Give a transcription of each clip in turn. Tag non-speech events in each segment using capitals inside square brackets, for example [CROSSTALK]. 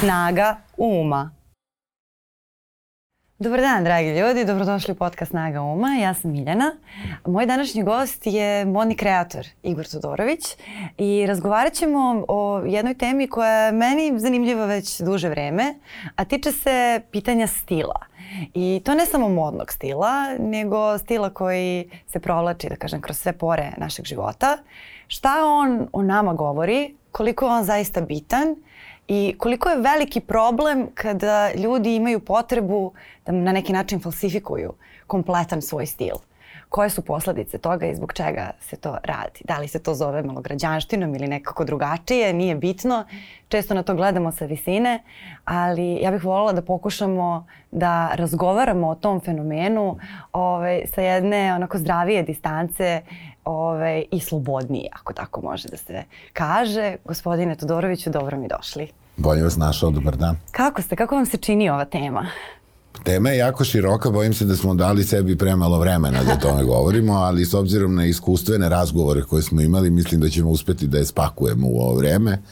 Snaga uma. Dobar dan, dragi ljudi. Dobrodošli u podcast Snaga uma. Ja sam Miljana. Moj današnji gost je modni kreator Igor Todorović i razgovarat ćemo o jednoj temi koja je meni zanimljiva već duže vreme, a tiče se pitanja stila. I to ne samo modnog stila, nego stila koji se provlači, da kažem, kroz sve pore našeg života. Šta on o nama govori, koliko je on zaista bitan i koliko je veliki problem kada ljudi imaju potrebu da na neki način falsifikuju kompletan svoj stil. Koje su posledice toga i zbog čega se to radi? Da li se to zove malograđanštinom ili nekako drugačije, nije bitno. Često na to gledamo sa visine, ali ja bih voljela da pokušamo da razgovaramo o tom fenomenu ovaj, sa jedne onako zdravije distance ovaj, i slobodniji, ako tako može da se kaže. Gospodine Todoroviću, dobro mi došli. Bolje vas našao, dobar dan. Kako ste, kako vam se čini ova tema? Tema je jako široka, bojim se da smo dali sebi premalo vremena da tome [LAUGHS] govorimo, ali s obzirom na iskustvene razgovore koje smo imali, mislim da ćemo uspeti da je spakujemo u ovo vreme.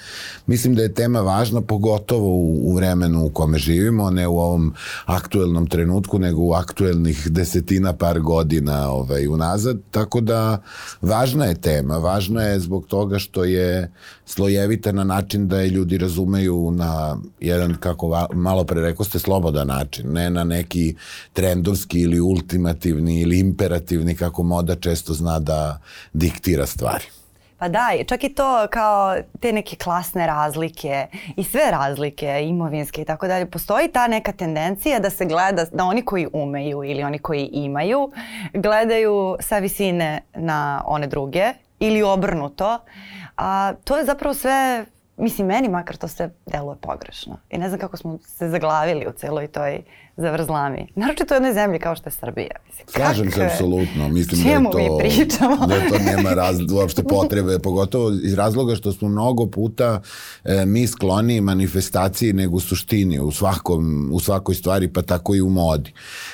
Mislim da je tema važna, pogotovo u, u vremenu u kome živimo, ne u ovom aktuelnom trenutku, nego u aktuelnih desetina par godina ovaj, unazad, tako da važna je tema, važna je zbog toga što je slojevita na način da je ljudi razumeju na jedan, kako malo pre rekao ste, slobodan način, ne na neki trendovski ili ultimativni ili imperativni, kako moda često zna da diktira stvari. Pa da, čak i to kao te neke klasne razlike i sve razlike imovinske i tako dalje. Postoji ta neka tendencija da se gleda da oni koji umeju ili oni koji imaju gledaju sa visine na one druge ili obrnuto. A to je zapravo sve Mislim, meni makar to sve deluje pogrešno. I ne znam kako smo se zaglavili u celoj toj zavrzlami. Naročito u jednoj zemlji kao što je Srbija. Mislim, Slažem se apsolutno. Mislim da je to, mi pričamo? da to nema raz, uopšte potrebe, [LAUGHS] pogotovo iz razloga što smo mnogo puta e, mi skloni manifestaciji nego suštini u, svakom, u svakoj stvari, pa tako i u modi.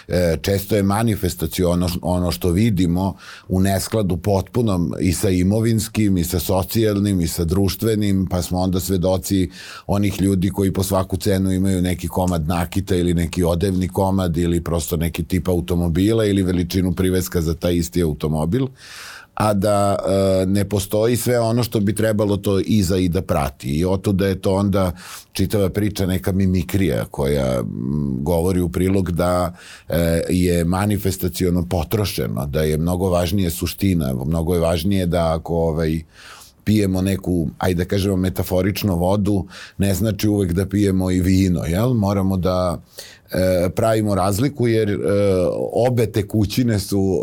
E, često je manifestacija ono, ono što vidimo u neskladu potpuno i sa imovinskim, i sa socijalnim, i sa društvenim, pa smo onda svedoci onih ljudi koji po svaku cenu imaju neki komad nakita ili neki ode odevni komad ili prosto neki tip automobila ili veličinu priveska za taj isti automobil a da e, ne postoji sve ono što bi trebalo to iza i da prati. I oto da je to onda čitava priča neka mimikrija koja govori u prilog da e, je manifestaciono potrošeno, da je mnogo važnije suština, mnogo je važnije da ako ovaj, pijemo neku, ajde da kažemo metaforično vodu, ne znači uvek da pijemo i vino, jel? Moramo da e, pravimo razliku jer e, obe tekućine su [LAUGHS]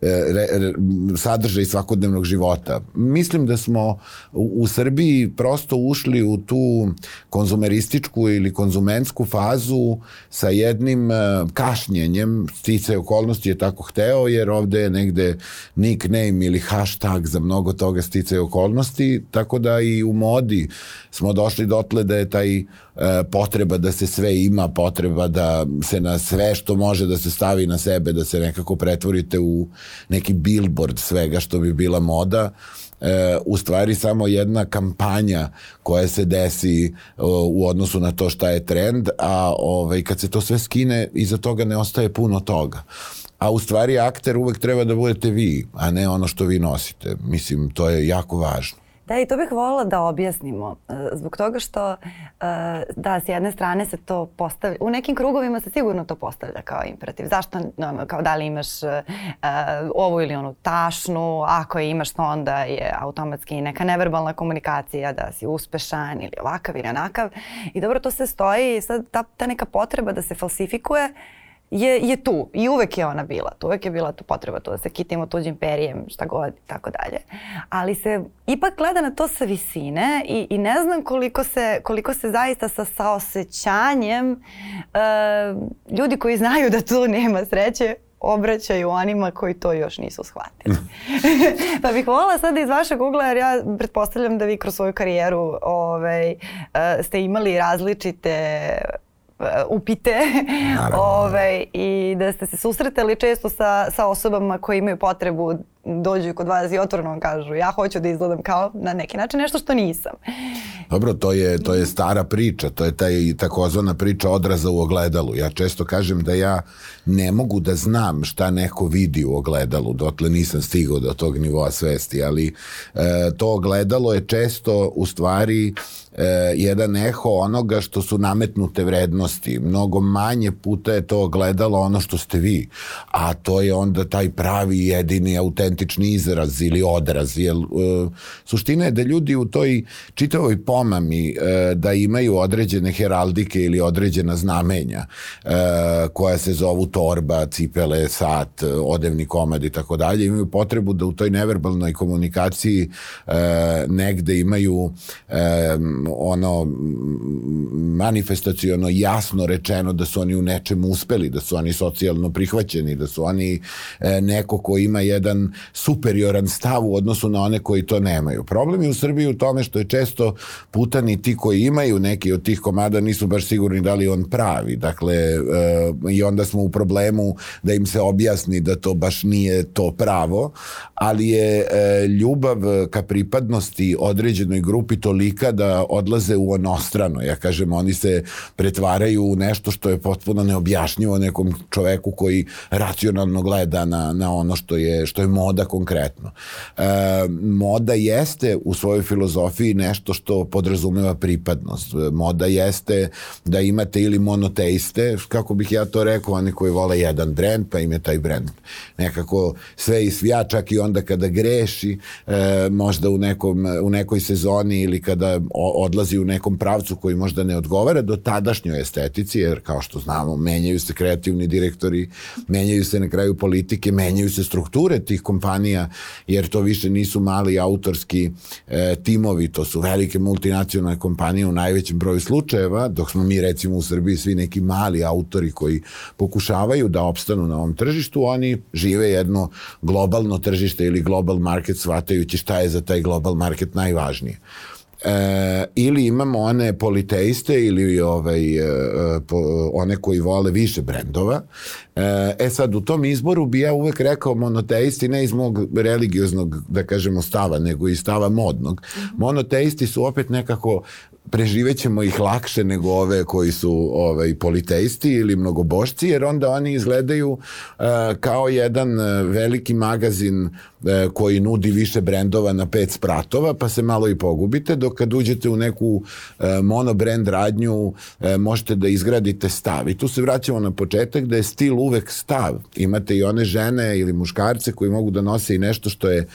e, re, re, sadržaj svakodnevnog života. Mislim da smo u, u Srbiji prosto ušli u tu konzumerističku ili konzumentsku fazu sa jednim e, kašnjenjem, stice okolnosti je tako hteo jer ovde je negde nickname ili hashtag za mnogo toga stice okolnosti, tako da i u modi smo došli dotle da je taj E, potreba da se sve ima, potreba da se na sve što može da se stavi na sebe, da se nekako pretvorite u neki billboard svega što bi bila moda, e, u stvari samo jedna kampanja koja se desi u odnosu na to šta je trend, a ovaj, kad se to sve skine, iza toga ne ostaje puno toga. A u stvari akter uvek treba da budete vi, a ne ono što vi nosite. Mislim, to je jako važno. Da, i to bih voljela da objasnimo. E, zbog toga što, e, da, s jedne strane se to postavlja, u nekim krugovima se sigurno to postavlja kao imperativ. Zašto, kao da li imaš uh, ovu ili onu tašnu, ako je imaš to onda je automatski neka neverbalna komunikacija da si uspešan ili ovakav ili onakav. I dobro, to se stoji i sad ta, ta neka potreba da se falsifikuje je, je tu i uvek je ona bila tu, uvek je bila tu potreba tu da se kitimo tuđim perijem, šta god i tako dalje. Ali se ipak gleda na to sa visine i, i ne znam koliko se, koliko se zaista sa saosećanjem uh, ljudi koji znaju da tu nema sreće obraćaju onima koji to još nisu shvatili. [LAUGHS] pa bih volila sad iz vašeg ugla, jer ja pretpostavljam da vi kroz svoju karijeru ovaj, uh, ste imali različite upite [LAUGHS] Ove, i da ste se susretali često sa, sa osobama koji imaju potrebu dođu kod vas i otvoreno vam kažu ja hoću da izgledam kao na neki način nešto što nisam. Dobro, to je, to je stara priča, to je taj takozvana priča odraza u ogledalu. Ja često kažem da ja ne mogu da znam šta neko vidi u ogledalu, dotle nisam stigao do tog nivoa svesti, ali e, to ogledalo je često u stvari e, jedan eho onoga što su nametnute vrednosti. Mnogo manje puta je to gledalo ono što ste vi, a to je onda taj pravi, jedini, autentični izraz ili odraz. Jer, e, suština je da ljudi u toj čitavoj pomami e, da imaju određene heraldike ili određena znamenja e, koja se zovu torba, cipele, sat, odevni komad i tako dalje, imaju potrebu da u toj neverbalnoj komunikaciji e, negde imaju e, ono manifestacijono jasno rečeno da su oni u nečemu uspeli, da su oni socijalno prihvaćeni, da su oni e, neko ko ima jedan superioran stav u odnosu na one koji to nemaju. Problem je u Srbiji u tome što je često puta ni ti koji imaju neki od tih komada nisu baš sigurni da li on pravi. Dakle, e, i onda smo u problemu da im se objasni da to baš nije to pravo, ali je e, ljubav ka pripadnosti određenoj grupi tolika da odlaze u onostrano. Ja kažem, oni se pretvaraju u nešto što je potpuno neobjašnjivo nekom čoveku koji racionalno gleda na, na ono što je, što je moda konkretno. E, moda jeste u svojoj filozofiji nešto što podrazumeva pripadnost. Moda jeste da imate ili monoteiste, kako bih ja to rekao, oni koji vole jedan brend, pa im je taj brend nekako sve i svija, čak i onda kada greši, e, možda u, nekom, u nekoj sezoni ili kada odlazi u nekom pravcu koji možda ne odgovara do tadašnjoj estetici, jer kao što znamo, menjaju se kreativni direktori, menjaju se na kraju politike, menjaju se strukture tih kompanija, jer to više nisu mali autorski e, timovi, to su velike multinacionalne kompanije u najvećem broju slučajeva, dok smo mi recimo u Srbiji svi neki mali autori koji pokušavaju da opstanu na ovom tržištu, oni žive jedno globalno tržište ili global market shvatajući šta je za taj global market najvažnije e, ili imamo one politeiste ili ovaj, e, po, one koji vole više brendova. E, e sad, u tom izboru bi ja uvek rekao monoteisti, ne iz mog religioznog, da kažemo, stava, nego iz stava modnog. Monoteisti su opet nekako preživećemo ih lakše nego ove koji su ovaj, politeisti ili mnogobošci, jer onda oni izgledaju uh, kao jedan uh, veliki magazin uh, koji nudi više brendova na pet spratova, pa se malo i pogubite, dok kad uđete u neku uh, monobrand radnju uh, možete da izgradite stav. I tu se vraćamo na početak da je stil uvek stav. Imate i one žene ili muškarce koji mogu da nose i nešto što je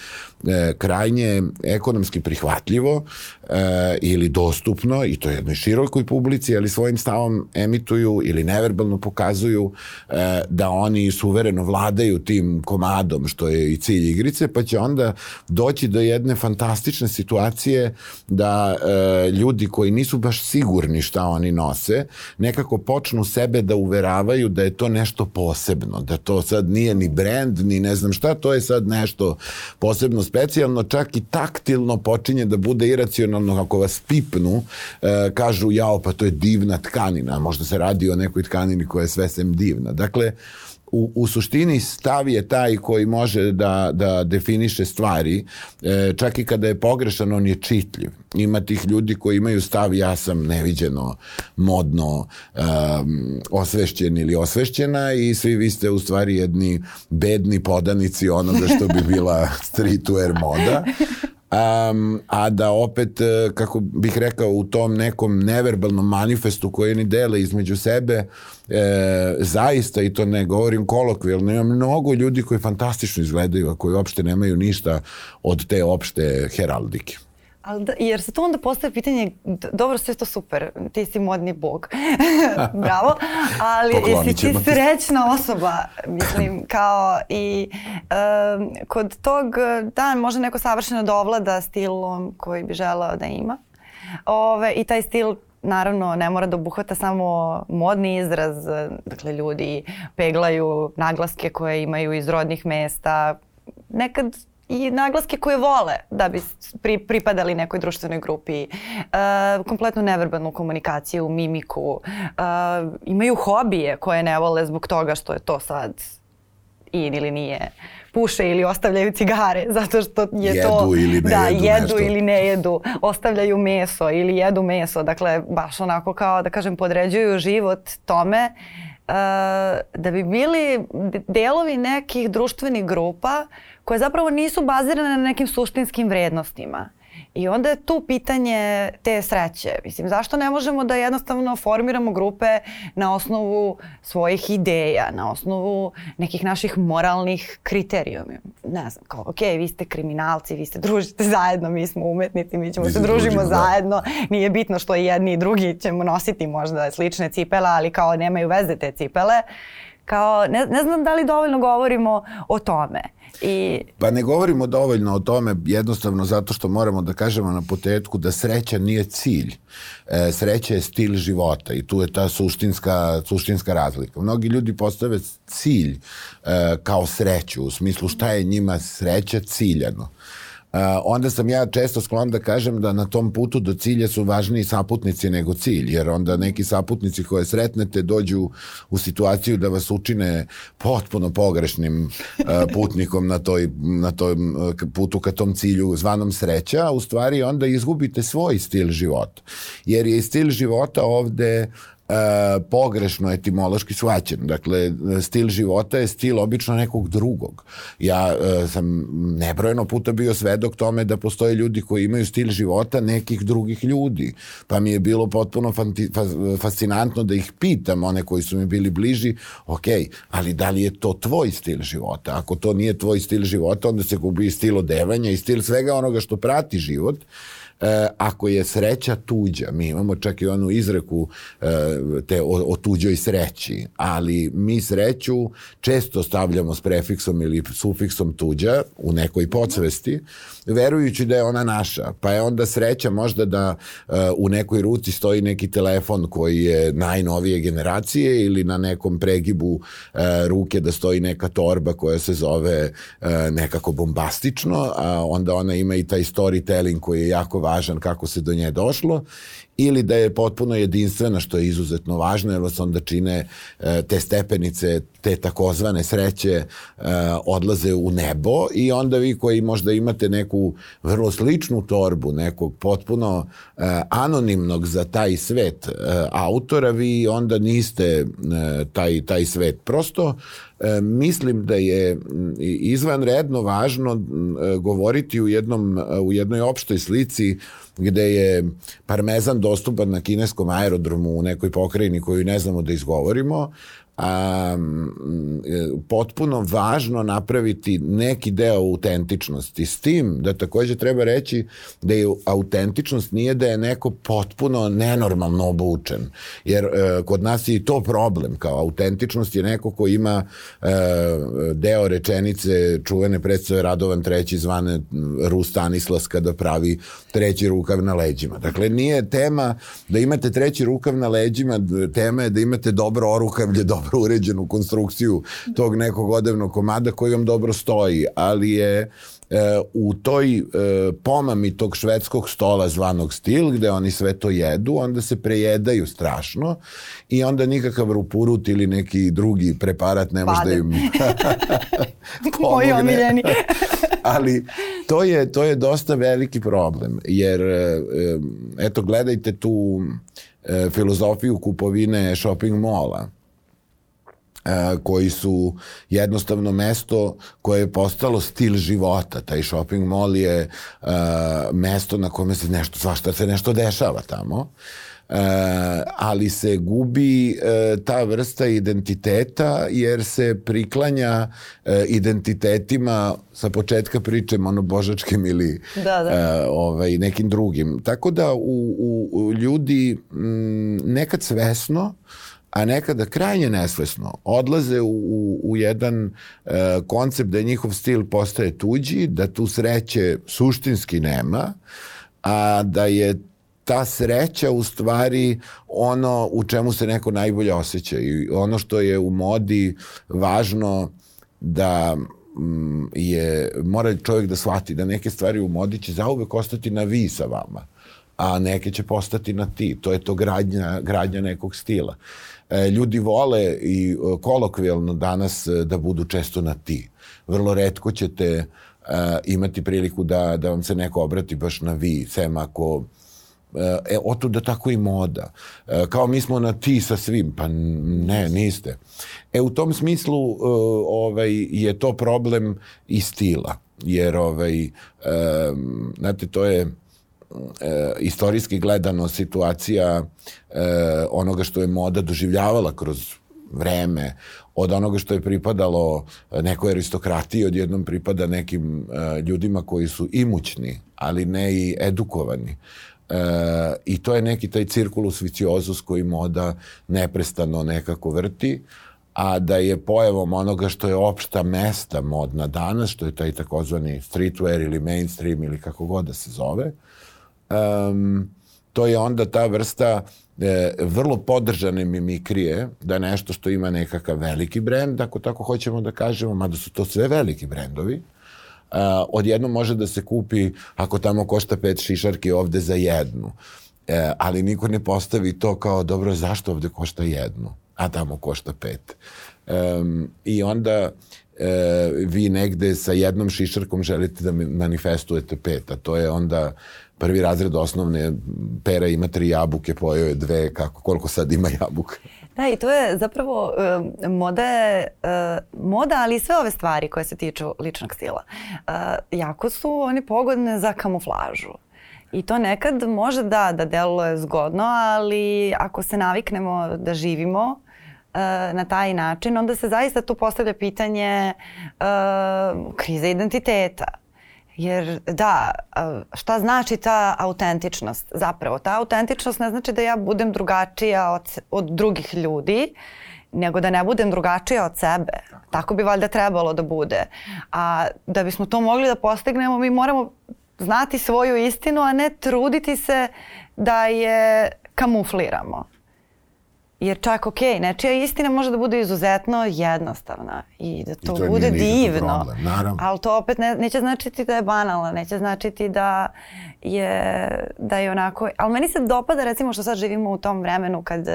e, krajnje ekonomski prihvatljivo e, ili dostupno i to je jednoj širokoj publici, ali svojim stavom emituju ili neverbalno pokazuju e, da oni suvereno vladaju tim komadom, što je i cilj igrice, pa će onda doći do jedne fantastične situacije da e, ljudi koji nisu baš sigurni šta oni nose, nekako počnu sebe da uveravaju da je to nešto posebno, da to sad nije ni brand, ni ne znam šta, to je sad nešto posebno specijalno, čak i taktilno počinje da bude iracionalno ako vas pipnu, e, kažu jao pa to je divna tkanina, možda se radi o nekoj tkanini koja je sve sem divna. Dakle, u, u suštini stav je taj koji može da, da definiše stvari, e, čak i kada je pogrešan, on je čitljiv. Ima tih ljudi koji imaju stav ja sam neviđeno, modno, um, osvešćen ili osvešćena i svi vi ste u stvari jedni bedni podanici onoga što bi bila [LAUGHS] streetwear moda. Um, a da opet, e, kako bih rekao, u tom nekom neverbalnom manifestu koji oni dele između sebe, e, zaista, i to ne govorim kolokvijalno, ima mnogo ljudi koji fantastično izgledaju, a koji uopšte nemaju ništa od te opšte heraldike. Ali da, jer se to onda postaje pitanje, dobro, sve to super, ti si modni bog, [LAUGHS] bravo, ali jesi ti srećna osoba, mislim, kao i um, kod tog, da, može neko savršeno dovlada stilom koji bi želeo da ima. Ove, I taj stil naravno ne mora da obuhvata samo modni izraz, dakle ljudi peglaju naglaske koje imaju iz rodnih mesta, nekad i naglaske koje vole da bi pri, pripadali nekoj društvenoj grupi, e, kompletnu neverbalnu komunikaciju, mimiku, e, imaju hobije koje ne vole zbog toga što je to sad in ili nije. Puše ili ostavljaju cigare [LAUGHS] zato što je jedu to ili ne da jedu, jedu nešto. ili ne jedu, ostavljaju meso ili jedu meso, dakle baš onako kao da kažem podređuju život tome uh, da bi bili delovi nekih društvenih grupa koje zapravo nisu bazirane na nekim suštinskim vrednostima. I onda je tu pitanje te sreće. Mislim, zašto ne možemo da jednostavno formiramo grupe na osnovu svojih ideja, na osnovu nekih naših moralnih kriterijuma? Ne znam, kao, ok, vi ste kriminalci, vi se družite zajedno, mi smo umetnici, mi ćemo Mi se družimo, da. zajedno. Nije bitno što i jedni i drugi ćemo nositi možda slične cipele, ali kao nemaju veze te cipele. Kao, ne, ne znam da li dovoljno govorimo o tome. I Pa ne govorimo dovoljno o tome jednostavno zato što moramo da kažemo na potetku da sreća nije cilj. E, sreća je stil života i tu je ta suštinska, suštinska razlika. Mnogi ljudi postave cilj e, kao sreću, u smislu šta je njima sreća ciljano. Uh, onda sam ja često sklon da kažem da na tom putu do cilja su važniji saputnici nego cilj, jer onda neki saputnici koje sretnete dođu u situaciju da vas učine potpuno pogrešnim uh, [LAUGHS] putnikom na toj, na uh, putu ka tom cilju zvanom sreća, a u stvari onda izgubite svoj stil života. Jer je stil života ovde e, pogrešno etimološki shvaćen. Dakle, stil života je stil obično nekog drugog. Ja e, sam nebrojeno puta bio svedok tome da postoje ljudi koji imaju stil života nekih drugih ljudi. Pa mi je bilo potpuno fanti, fa, fascinantno da ih pitam, one koji su mi bili bliži, ok, ali da li je to tvoj stil života? Ako to nije tvoj stil života, onda se gubi stil odevanja i stil svega onoga što prati život e, ako je sreća tuđa, mi imamo čak i onu izreku e, te o, o tuđoj sreći, ali mi sreću često stavljamo s prefiksom ili sufiksom tuđa u nekoj podsvesti, verujući da je ona naša, pa je onda sreća možda da e, u nekoj ruci stoji neki telefon koji je najnovije generacije ili na nekom pregibu e, ruke da stoji neka torba koja se zove e, nekako bombastično, a onda ona ima i taj storytelling koji je jako važan kako se do nje došlo ili da je potpuno jedinstvena što je izuzetno važno jer vas onda čine e, te stepenice, te takozvane sreće e, odlaze u nebo i onda vi koji možda imate neku vrlo sličnu torbu, nekog potpuno e, anonimnog za taj svet autora, vi onda niste taj, taj svet. Prosto mislim da je izvanredno važno e, govoriti u, jednom, u jednoj opštoj slici gde je parmezan dostupan na kineskom aerodromu u nekoj pokrajini koju ne znamo da izgovorimo, a, potpuno važno napraviti neki deo autentičnosti. S tim da takođe treba reći da je autentičnost nije da je neko potpuno nenormalno obučen. Jer e, kod nas je i to problem. Kao autentičnost je neko ko ima e, deo rečenice čuvene predstave Radovan treći zvane Rus Stanislas kada pravi treći rukav na leđima. Dakle, nije tema da imate treći rukav na leđima, tema je da imate dobro orukavlje, dobro uređenu konstrukciju tog nekog odevnog komada koji vam dobro stoji, ali je e, u toj e, pomami tog švedskog stola zvanog stil, gde oni sve to jedu, onda se prejedaju strašno i onda nikakav rupurut ili neki drugi preparat ne može da im [LAUGHS] [LAUGHS] Moji omiljeni. [LAUGHS] ali to je, to je dosta veliki problem, jer e, eto gledajte tu e, filozofiju kupovine shopping mola. e, koji su jednostavno mesto koje je postalo stil života. Taj shopping mall je uh, mesto na kome se nešto, svašta se nešto dešava tamo. E, ali se gubi e, ta vrsta identiteta jer se priklanja e, identitetima sa početka priče monobožačkim ili Da, da. e, ovaj, nekim drugim. Tako da u, u, u ljudi m, nekad svesno a nekada krajnje nesvesno odlaze u, u, u jedan e, koncept da njihov stil postaje tuđi, da tu sreće suštinski nema, a da je ta sreća u stvari ono u čemu se neko najbolje osjeća i ono što je u modi važno da mm, je, mora čovjek da shvati da neke stvari u modi će zauvek ostati na vi sa vama a neke će postati na ti. To je to gradnja, gradnja nekog stila. E, ljudi vole i e, kolokvijalno danas e, da budu često na ti. Vrlo redko ćete imati priliku da, da vam se neko obrati baš na vi, sem ako E, da tako i moda. E, kao mi smo na ti sa svim, pa ne, niste. E, u tom smislu e, ovaj, je to problem i stila. Jer, ovaj, e, znate, to je e, istorijski gledano situacija e, onoga što je moda doživljavala kroz vreme, od onoga što je pripadalo nekoj aristokratiji, odjednom pripada nekim uh, ljudima koji su imućni, ali ne i edukovani. E, I to je neki taj cirkulus viciozus koji moda neprestano nekako vrti, a da je pojavom onoga što je opšta mesta modna danas, što je taj takozvani streetwear ili mainstream ili kako god da se zove, um, to je onda ta vrsta e, vrlo podržane mimikrije, da nešto što ima nekakav veliki brend, ako tako hoćemo da kažemo, mada su to sve veliki brendovi, uh, odjedno može da se kupi, ako tamo košta pet šišarki, ovde za jednu. Uh, ali niko ne postavi to kao, dobro, zašto ovde košta jednu, a tamo košta pet. Um, I onda e, vi negde sa jednom šišarkom želite da manifestujete pet, a to je onda prvi razred osnovne pera ima tri jabuke, pojeo je dve, kako, koliko sad ima jabuka. Da, i to je zapravo uh, moda je, uh, moda, ali i sve ove stvari koje se tiču ličnog stila. Uh, jako su oni pogodne za kamuflažu. I to nekad može da, da deluje zgodno, ali ako se naviknemo da živimo na taj način, onda se zaista tu postavlja pitanje uh, krize identiteta Jer da, šta znači ta autentičnost zapravo? Ta autentičnost ne znači da ja budem drugačija od, od drugih ljudi, nego da ne budem drugačija od sebe. Tako bi valjda trebalo da bude. A da bismo to mogli da postignemo, mi moramo znati svoju istinu, a ne truditi se da je kamufliramo. Jer čak, ok, nečija istina može da bude izuzetno jednostavna i da to, I to bude divno. Problem, ali to opet ne, neće značiti da je banalna, neće značiti da je, da je onako... Ali meni se dopada recimo što sad živimo u tom vremenu kad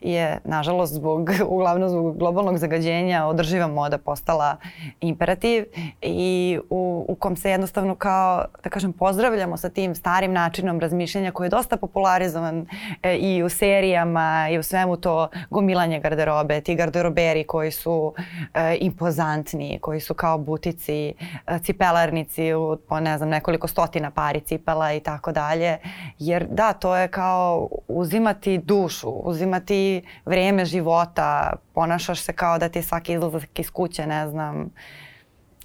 je, nažalost, zbog, [LAUGHS] uglavnom zbog globalnog zagađenja održiva moda postala imperativ i u, u kom se jednostavno kao, da kažem, pozdravljamo sa tim starim načinom razmišljanja koji je dosta popularizovan e, i u serijama i u svemu to gomilanje garderobe, ti garderoberi koji su e, impozantni, koji su kao butici, e, cipelarnici u, po ne znam, nekoliko stotina pari cipela i tako dalje. Jer da, to je kao uzimati dušu, uzimati vreme života, ponašaš se kao da ti je svaki izlazak iz kuće, ne znam,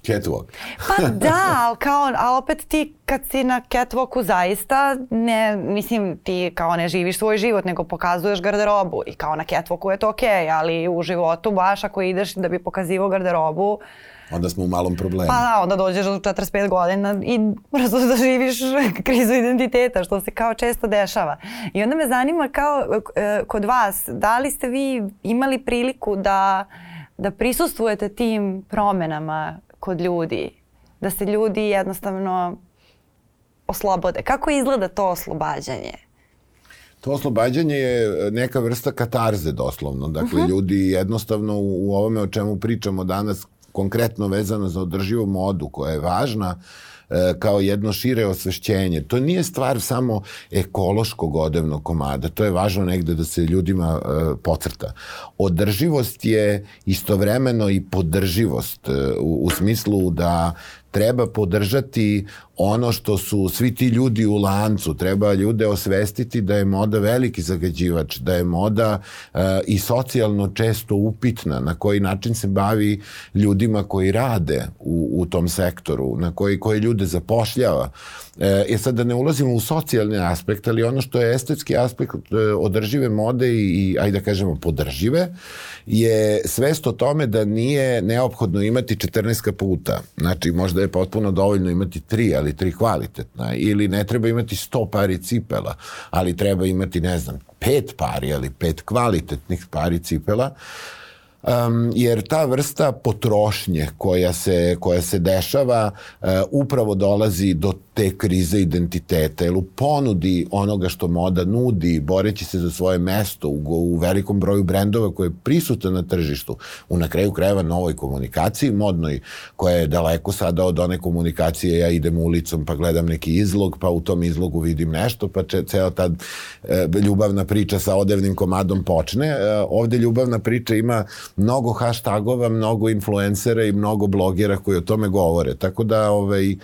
Catwalk. pa [LAUGHS] da, ali kao, ali opet ti kad si na catwalku zaista ne, mislim ti kao ne živiš svoj život nego pokazuješ garderobu i kao na catwalku je to okej, okay, ali u životu baš ako ideš da bi pokazivao garderobu Onda smo u malom problemu. Pa da, onda dođeš do 45 godina i brzo [LAUGHS] da živiš krizu identiteta, što se kao često dešava. I onda me zanima kao e, kod vas, da li ste vi imali priliku da, da prisustvujete tim promenama kod ljudi? Da se ljudi jednostavno oslobode. Kako izgleda to oslobađanje? To oslobađanje je neka vrsta katarze doslovno. Dakle, uh mhm. -huh. ljudi jednostavno u, u ovome o čemu pričamo danas konkretno vezano za održivu modu koja je važna, e, kao jedno šire osvešćenje. To nije stvar samo ekološkog odevnog komada, to je važno negde da se ljudima e, pocrta. Održivost je istovremeno i podrživost e, u, u smislu da treba podržati ono što su svi ti ljudi u lancu, treba ljude osvestiti da je moda veliki zagađivač, da je moda uh, i socijalno često upitna, na koji način se bavi ljudima koji rade u, u tom sektoru, na koji, koji ljude zapošljava. E, e sad da ne ulazimo u socijalni aspekt, ali ono što je estetski aspekt e, održive mode i, i ajde da kažemo podržive, je svest o tome da nije neophodno imati 14 kaputa. Znači, možda je potpuno dovoljno imati tri, ali tri kvalitetna. Ili ne treba imati 100 pari cipela, ali treba imati, ne znam, pet pari, ali pet kvalitetnih pari cipela. Um, jer ta vrsta potrošnje koja se, koja se dešava uh, upravo dolazi do te krize identiteta, jer u ponudi onoga što moda nudi, boreći se za svoje mesto u, u velikom broju brendova koje je prisuta na tržištu, u na kraju krajeva novoj komunikaciji modnoj, koja je daleko sada od one komunikacije, ja idem ulicom pa gledam neki izlog, pa u tom izlogu vidim nešto, pa če, ceo ta e, ljubavna priča sa odevnim komadom počne. E, ovde ljubavna priča ima mnogo hashtagova, mnogo influencera i mnogo blogera koji o tome govore. Tako da ovaj, e,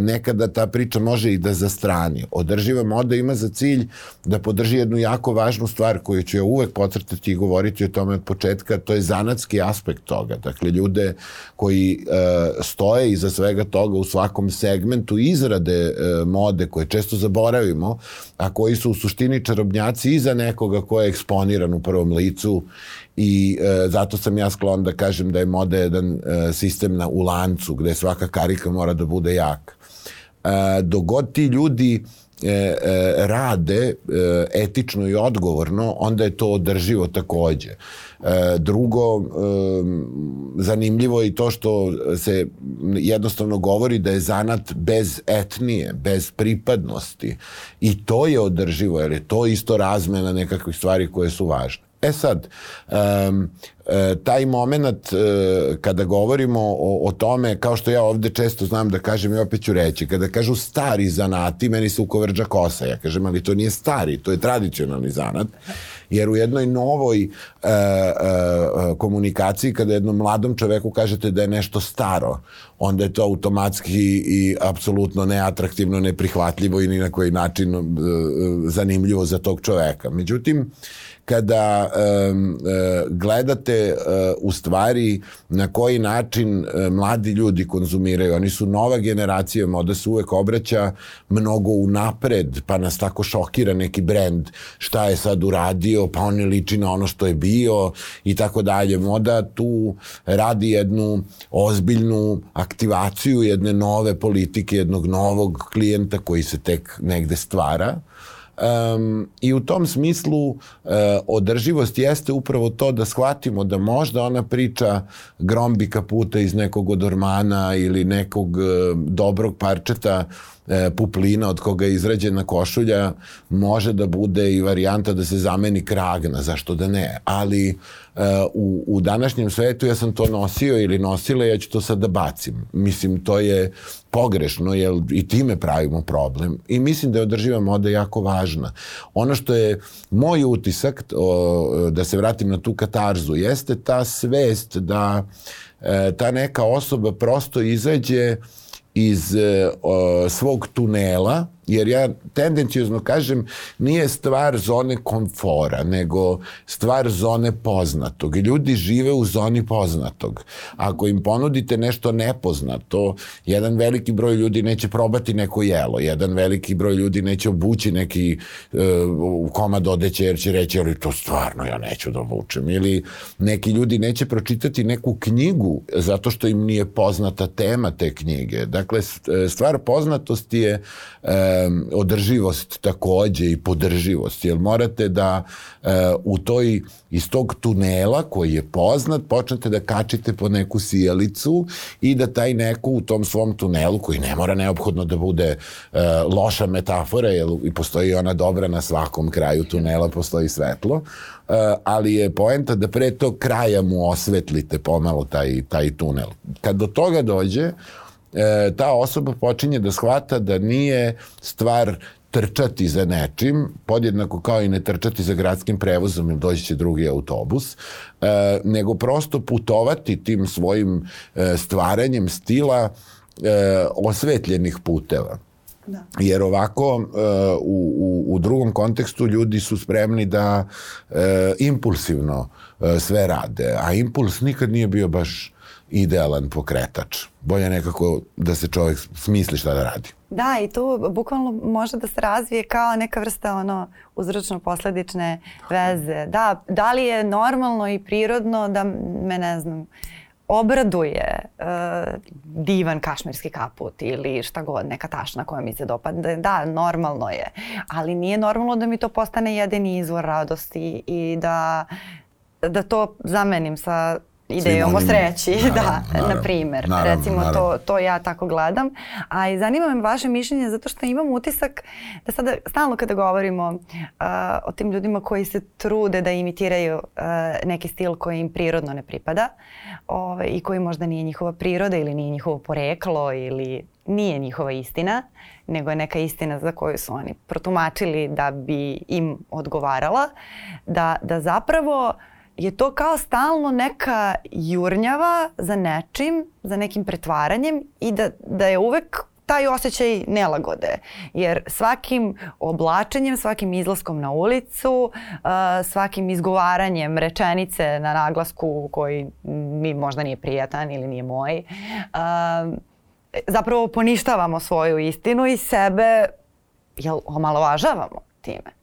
nekada ta priča može i da zastrani. Održiva moda ima za cilj da podrži jednu jako važnu stvar koju ću ja uvek pocrtati i govoriti o tome od početka, to je zanatski aspekt toga. Dakle, ljude koji uh, stoje iza svega toga u svakom segmentu izrade uh, mode koje često zaboravimo, a koji su u suštini čarobnjaci iza nekoga ko je eksponiran u prvom licu i e, zato sam ja sklon da kažem da je moda jedan e, sistem na, u lancu gde svaka karika mora da bude jaka. E, dogod ti ljudi e, e, rade e, etično i odgovorno, onda je to održivo takođe. E, drugo, e, zanimljivo je i to što se jednostavno govori da je zanat bez etnije, bez pripadnosti. I to je održivo, jer je to isto razmena nekakvih stvari koje su važne. E sad, um, taj moment e, kada govorimo o, o tome, kao što ja ovde često znam da kažem i opet ću reći, kada kažu stari zanati, meni se ukovrđa kosa. Ja kažem, ali to nije stari, to je tradicionalni zanat. Jer u jednoj novoj e, e, komunikaciji, kada jednom mladom čoveku kažete da je nešto staro, onda je to automatski i apsolutno neatraktivno, neprihvatljivo i ni na koji način e, zanimljivo za tog čoveka. Međutim, kada um, gledate uh, u stvari na koji način uh, mladi ljudi konzumiraju. Oni su nova generacija, moda se uvek obraća mnogo unapred, pa nas tako šokira neki brend šta je sad uradio, pa on ne liči na ono što je bio i tako dalje. Moda tu radi jednu ozbiljnu aktivaciju jedne nove politike, jednog novog klijenta koji se tek negde stvara Um, I u tom smislu uh, održivost jeste upravo to da shvatimo da možda ona priča grombi kaputa iz nekog odormana ili nekog uh, dobrog parčeta e, puplina od koga je izrađena košulja može da bude i varijanta da se zameni kragna, zašto da ne. Ali e, u, u današnjem svetu ja sam to nosio ili nosila, ja ću to sad da bacim. Mislim, to je pogrešno, jer i time pravimo problem. I mislim da je održiva moda jako važna. Ono što je moj utisak, o, da se vratim na tu katarzu, jeste ta svest da e, ta neka osoba prosto izađe iz o, svog tunela Jer ja tendencijozno kažem, nije stvar zone komfora, nego stvar zone poznatog. Ljudi žive u zoni poznatog. Ako im ponudite nešto nepoznato, jedan veliki broj ljudi neće probati neko jelo, jedan veliki broj ljudi neće obući neki uh, komad odeće jer će reći, ali to stvarno ja neću da obučem. Ili neki ljudi neće pročitati neku knjigu zato što im nije poznata tema te knjige. Dakle, stvar poznatosti je uh, održivost takođe i podrživost, jer morate da uh, u toj, iz tog tunela koji je poznat, počnete da kačite po neku sijalicu i da taj neko u tom svom tunelu, koji ne mora neophodno da bude uh, loša metafora, jer i postoji ona dobra na svakom kraju tunela, postoji svetlo, uh, ali je poenta da pre tog kraja mu osvetlite pomalo taj, taj tunel. Kad do toga dođe, e, ta osoba počinje da shvata da nije stvar trčati za nečim, podjednako kao i ne trčati za gradskim prevozom ili doći će drugi autobus, e, nego prosto putovati tim svojim e, stvaranjem stila e, osvetljenih puteva. Da. Jer ovako e, u, u, u drugom kontekstu ljudi su spremni da e, impulsivno e, sve rade, a impuls nikad nije bio baš idealan pokretač. Bolje nekako da se čovjek smisli šta da radi. Da, i tu bukvalno može da se razvije kao neka vrsta ono uzročno-posledične veze. Da, da li je normalno i prirodno da me, ne znam, obraduje uh, divan kašmirski kaput ili šta god, neka tašna koja mi se dopadne. Da, normalno je. Ali nije normalno da mi to postane jedini izvor radosti i da da to zamenim sa idejom o sreći, da, naravno, da, naravno, na primer. Naravno, Recimo, naravno. To, to ja tako gledam. A i zanima me vaše mišljenje zato što imam utisak da sada stalno kada govorimo uh, o tim ljudima koji se trude da imitiraju uh, neki stil koji im prirodno ne pripada ovaj, i koji možda nije njihova priroda ili nije njihovo poreklo ili nije njihova istina, nego je neka istina za koju su oni protumačili da bi im odgovarala, da, da zapravo uh, je to kao stalno neka jurnjava za nečim, za nekim pretvaranjem i da, da je uvek taj osjećaj nelagode. Jer svakim oblačenjem, svakim izlaskom na ulicu, uh, svakim izgovaranjem rečenice na naglasku koji mi možda nije prijatan ili nije moj, uh, zapravo poništavamo svoju istinu i sebe jel, omalovažavamo time.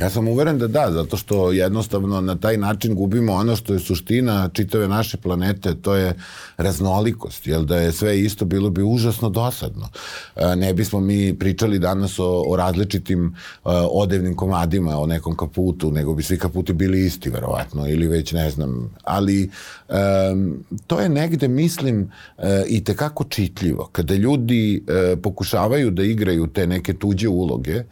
Ja sam uveren da da, zato što jednostavno na taj način gubimo ono što je suština čitave naše planete, to je raznolikost, jel da je sve isto bilo bi užasno dosadno. E, ne bismo mi pričali danas o, o različitim e, odevnim komadima, o nekom kaputu, nego bi svi kaputi bili isti, verovatno, ili već ne znam, ali to je negde, mislim, i tekako čitljivo. Kada ljudi pokušavaju da igraju te neke tuđe uloge,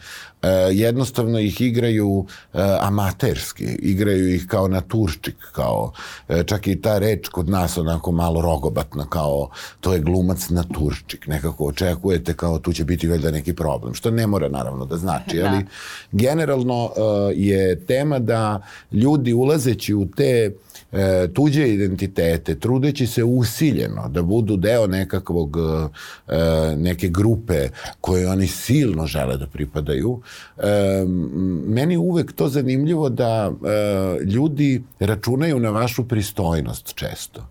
e, jednostavno ih igraju e, amaterski, igraju ih kao naturčik, kao e, čak i ta reč kod nas onako malo rogobatna, kao to je glumac naturčik, nekako očekujete kao tu će biti valjda neki problem, što ne mora naravno da znači, da. ali generalno e, je tema da ljudi ulazeći u te e, tuđe identitete, trudeći se usiljeno da budu deo nekakvog, e, neke grupe koje oni silno žele da pripadaju, e, meni uvek to zanimljivo da e, ljudi računaju na vašu pristojnost često.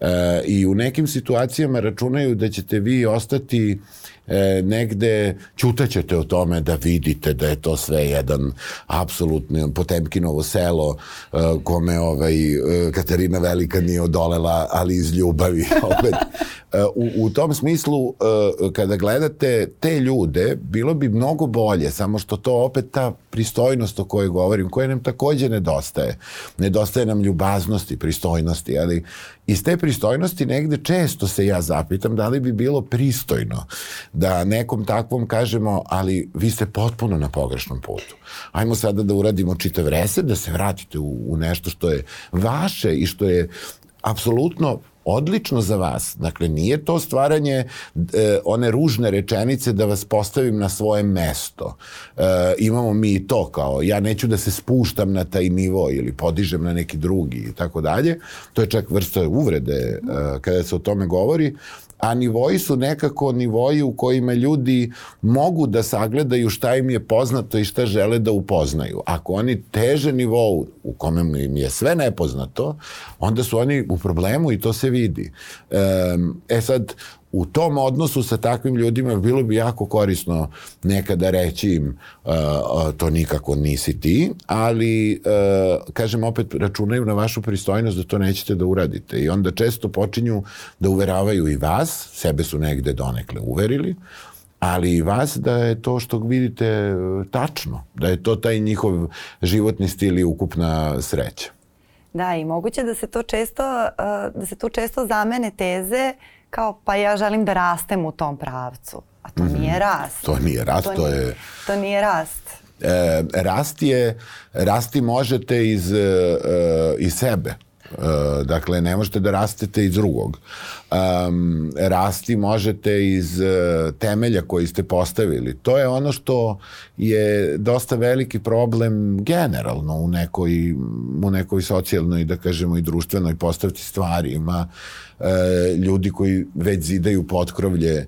E, I u nekim situacijama računaju da ćete vi ostati e, negde ćutaćete o tome da vidite da je to sve jedan apsolutno Potemkinovo selo e, kome ovaj, e, Katarina Velika nije odolela, ali iz ljubavi. [LAUGHS] Opet, e, u, u tom smislu, e, kada gledate te ljude, bilo bi mnogo bolje, samo što to opet ta pristojnost o kojoj govorim, koja nam takođe nedostaje. Nedostaje nam ljubaznosti, pristojnosti, ali iz te pristojnosti negde često se ja zapitam da li bi bilo pristojno da nekom takvom kažemo, ali vi ste potpuno na pogrešnom putu. Ajmo sada da uradimo čitav reset, da se vratite u, u nešto što je vaše i što je apsolutno odlično za vas. Dakle, nije to stvaranje e, one ružne rečenice da vas postavim na svoje mesto. E, imamo mi i to kao, ja neću da se spuštam na taj nivo ili podižem na neki drugi i tako dalje. To je čak vrsta uvrede e, kada se o tome govori, a nivoji su nekako nivoji u kojima ljudi mogu da sagledaju šta im je poznato i šta žele da upoznaju. Ako oni teže nivou u kome im je sve nepoznato, onda su oni u problemu i to se vidi. E sad, u tom odnosu sa takvim ljudima bilo bi jako korisno nekada reći im uh, to nikako nisi ti, ali uh, kažem opet računaju na vašu pristojnost da to nećete da uradite i onda često počinju da uveravaju i vas, sebe su negde donekle uverili, ali i vas da je to što vidite tačno, da je to taj njihov životni stil i ukupna sreća. Da, i moguće da se to često, da se tu često zamene teze kao pa ja želim da rastem u tom pravcu. A to mm -hmm. nije rast. To nije rast, to, to nije, je... To nije rast. E, rast je, rasti možete iz, e, iz sebe. Uh, dakle, ne možete da rastete iz drugog. Um, rasti možete iz uh, temelja koji ste postavili. To je ono što je dosta veliki problem generalno u nekoj, u nekoj socijalnoj, da kažemo, i društvenoj postavci stvari. Ima e, ljudi koji već zidaju potkrovlje, e,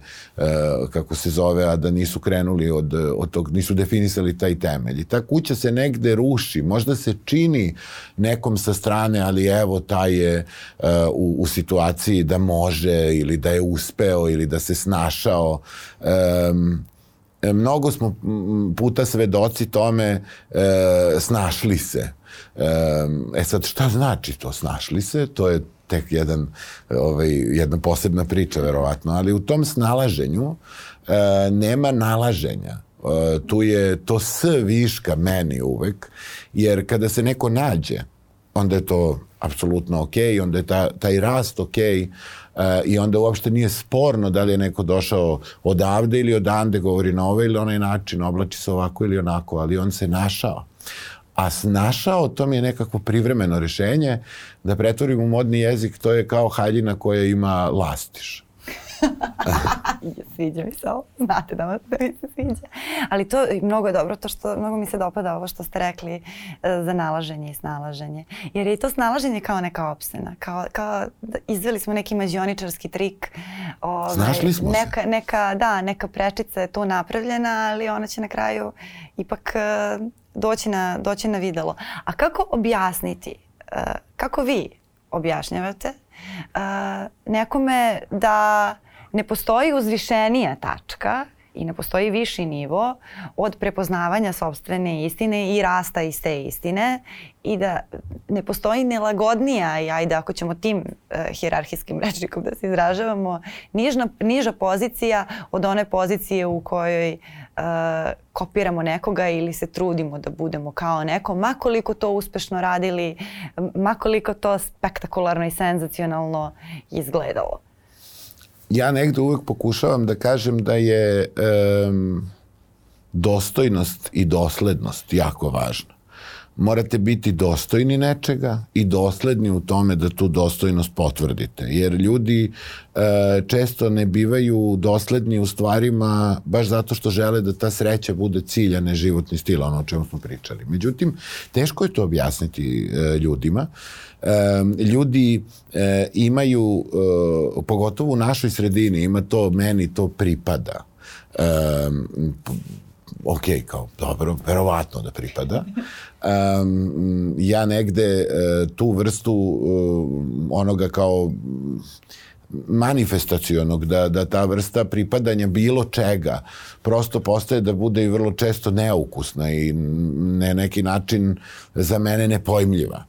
kako se zove, a da nisu krenuli od, od tog, nisu definisali taj temelj. I ta kuća se negde ruši, možda se čini nekom sa strane, ali evo taj je e, u, u situaciji da može ili da je uspeo ili da se snašao. E, mnogo smo puta svedoci tome e, snašli se. E sad šta znači to snašli se? To je tek jedan, ovaj, jedna posebna priča verovatno, ali u tom snalaženju e, nema nalaženja. E, tu je to s viška meni uvek, jer kada se neko nađe, onda je to apsolutno ok, onda je ta, taj rast ok uh, i onda uopšte nije sporno da li je neko došao odavde ili odande, govori na ovaj ili onaj način, oblači se ovako ili onako, ali on se našao. A snašao, to mi je nekako privremeno rešenje, da pretvorim u modni jezik, to je kao haljina koja ima lastiš. [LAUGHS] sviđa mi se ovo, znate da, da mi se sviđa. Ali to mnogo je dobro, to što mnogo mi se dopada ovo što ste rekli uh, za nalaženje i snalaženje. Jer je to snalaženje kao neka opsena, kao, kao da izveli smo neki mađioničarski trik. Ovaj, Snašli smo neka, se. Neka, da, neka prečica je tu napravljena, ali ona će na kraju ipak uh, doći na, doći na videlo. A kako objasniti, uh, kako vi objašnjavate nekome da ne postoji uzvišenija tačka i ne postoji viši nivo od prepoznavanja sobstvene istine i rasta iz te istine i da ne postoji nelagodnija i ajde ako ćemo tim uh, hirarhijskim [LAUGHS] rečnikom da se izražavamo nižna, niža pozicija od one pozicije u kojoj kopiramo nekoga ili se trudimo da budemo kao neko, makoliko to uspešno radili, makoliko to spektakularno i senzacionalno izgledalo ja negde uvek pokušavam da kažem da je um, dostojnost i doslednost jako važna. Morate biti dostojni nečega i dosledni u tome da tu dostojnost potvrdite. Jer ljudi e, često ne bivaju dosledni u stvarima baš zato što žele da ta sreća bude cilj, a ne životni stil, ono o čemu smo pričali. Međutim, teško je to objasniti e, ljudima ljudi e, imaju, e, pogotovo u našoj sredini, ima to, meni to pripada. Ok, kao, dobro, verovatno da pripada. Um, ja negde uh, tu vrstu uh, onoga kao manifestacionog, da, da ta vrsta pripadanja bilo čega prosto postaje da bude i vrlo često neukusna i ne neki način za mene nepojmljiva.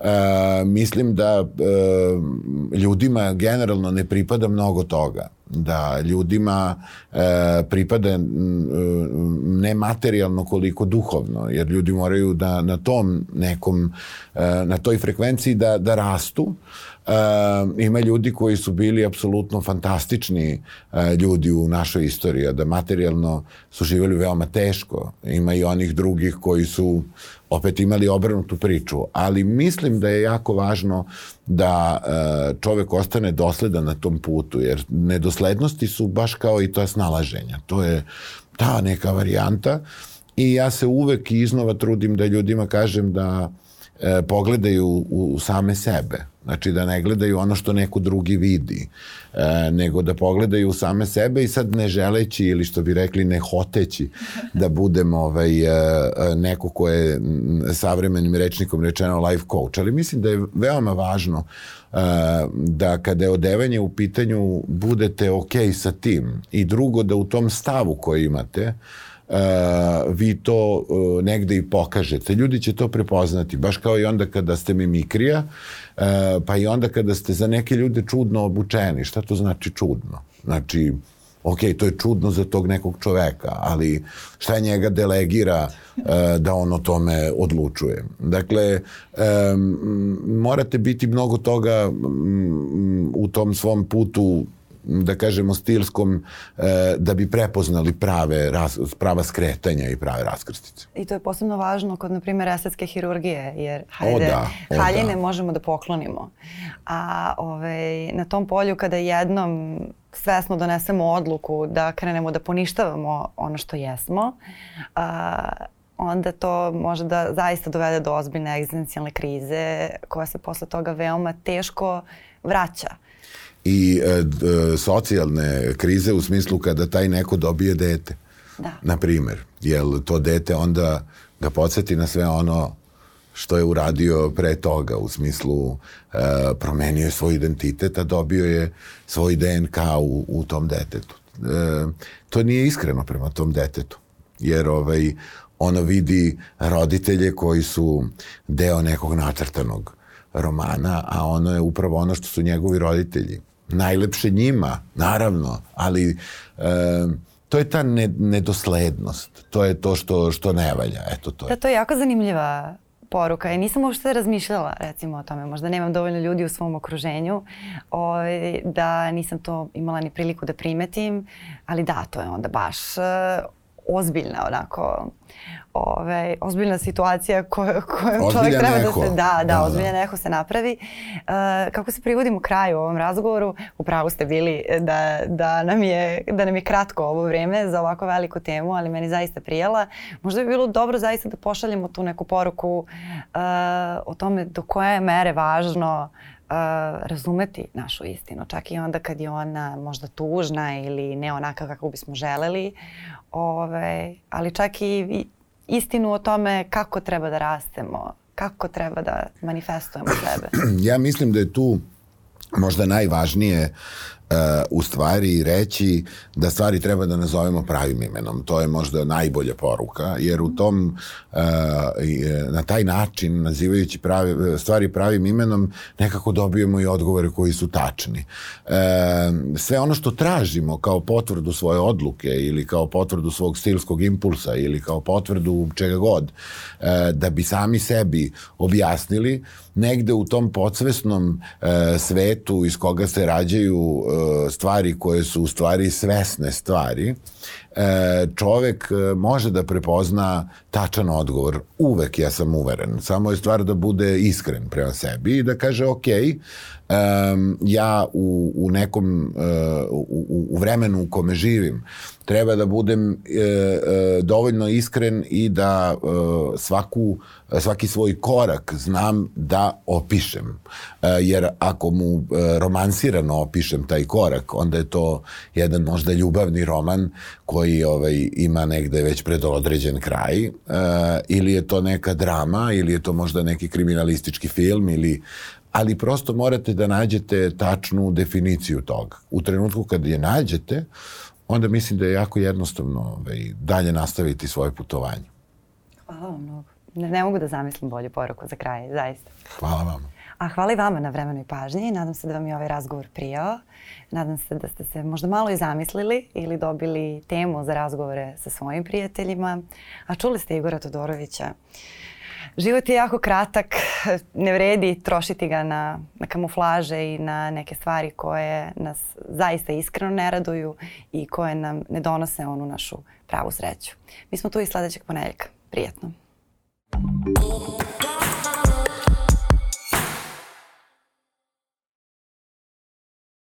E, mislim da e, ljudima generalno ne pripada mnogo toga da ljudima e, pripada e, ne materijalno koliko duhovno, jer ljudi moraju da na tom nekom, e, na toj frekvenciji da, da rastu. E, ima ljudi koji su bili apsolutno fantastični e, ljudi u našoj istoriji, da materijalno su živjeli veoma teško. Ima i onih drugih koji su opet imali obrnutu priču, ali mislim da je jako važno da e, čovek ostane dosledan na tom putu, jer nedoslednosti su baš kao i to snalaženja. To je ta neka varijanta i ja se uvek iznova trudim da ljudima kažem da e, pogledaju u, u same sebe. Znači da ne gledaju ono što neko drugi vidi, e, nego da pogledaju same sebe i sad ne želeći ili što bi rekli ne hoteći da budem ovaj, e, e, neko ko je savremenim rečnikom rečeno life coach. Ali mislim da je veoma važno e, da kada je odevanje u pitanju budete ok sa tim i drugo da u tom stavu koji imate vi to uh, negde i pokažete. Ljudi će to prepoznati, baš kao i onda kada ste mimikrija, uh, pa i onda kada ste za neke ljude čudno obučeni. Šta to znači čudno? Znači, ok, to je čudno za tog nekog čoveka, ali šta njega delegira da on o tome odlučuje. Dakle, morate biti mnogo toga u tom svom putu da kažemo stilskom e, da bi prepoznali prave prava skretanja i prave raskrstice. I to je posebno važno kod na primjer estetske hirurgije jer hajde, o da, o haljine da. možemo da poklonimo. A ovaj, na tom polju kada jednom svesno donesemo odluku da krenemo da poništavamo ono što jesmo, a, onda to može da zaista dovede do ozbiljne egzistencijalne krize koja se posle toga veoma teško vraća i e, d, socijalne krize u smislu kada taj neko dobije dete. Da. Na primer, jel to dete onda ga podsjeti na sve ono što je uradio pre toga u smislu e, promenio je svoj identitet, a dobio je svoj DNK u, u tom detetu. E, to nije iskreno prema tom detetu, jer ovaj, ono vidi roditelje koji su deo nekog nacrtanog romana, a ono je upravo ono što su njegovi roditelji najlepše njima, naravno, ali e, to je ta ne, nedoslednost. To je to što, što ne valja. Eto, to je. Da, to je jako zanimljiva poruka i nisam uopšte razmišljala recimo o tome. Možda nemam dovoljno ljudi u svom okruženju o, ovaj, da nisam to imala ni priliku da primetim, ali da, to je onda baš uh, ozbiljna onako ovaj, ozbiljna situacija koju koju čovjek treba neho. da se da, da, da ozbiljan da. neho se napravi. Uh, kako se privodimo kraju ovom razgovoru, upravo ste bili da, da, nam je, da nam je kratko ovo vreme za ovako veliku temu, ali meni zaista prijela. Možda bi bilo dobro zaista da pošaljemo tu neku poruku uh, o tome do koje je mere važno Uh, razumeti našu istinu, čak i onda kad je ona možda tužna ili ne onaka kako bismo želeli, ove, ali čak i istinu o tome kako treba da rastemo, kako treba da manifestujemo sebe. [CLEARS THROAT] Ja mislim da je tu možda najvažnije uh, u stvari reći da stvari treba da nazovemo pravim imenom. To je možda najbolja poruka, jer u tom, uh, na taj način, nazivajući pravi, stvari pravim imenom, nekako dobijemo i odgovore koji su tačni. Uh, sve ono što tražimo kao potvrdu svoje odluke ili kao potvrdu svog stilskog impulsa ili kao potvrdu čega god, uh, da bi sami sebi objasnili, negde u tom podsvesnom uh, svetu iz koga se rađaju E, stvari koje su u stvari svesne stvari, e, čovek e, može da prepozna tačan odgovor. Uvek ja sam uveren. Samo je stvar da bude iskren prema sebi i da kaže ok, um, ja u, u nekom uh, u, u vremenu u kome živim treba da budem uh, uh, dovoljno iskren i da uh, svaku svaki svoj korak znam da opišem. Uh, jer ako mu uh, romansirano opišem taj korak, onda je to jedan možda ljubavni roman koji ovaj, ima negde već predodređen kraj, uh, ili je to neka drama, ili je to možda neki kriminalistički film, ili ali prosto morate da nađete tačnu definiciju toga. U trenutku kad je nađete, onda mislim da je jako jednostavno ovaj, dalje nastaviti svoje putovanje. Hvala vam mnogo. Ne, ne mogu da zamislim bolju poruku za kraj, zaista. Hvala vam. A hvala i vama na vremenoj pažnji. Nadam se da vam je ovaj razgovor prijao. Nadam se da ste se možda malo i zamislili ili dobili temu za razgovore sa svojim prijateljima. A čuli ste Igora Todorovića. Život je jako kratak, ne vredi trošiti ga na, na kamuflaže i na neke stvari koje nas zaista iskreno ne raduju i koje nam ne donose onu našu pravu sreću. Mi smo tu i sledećeg ponedeljka. Prijetno.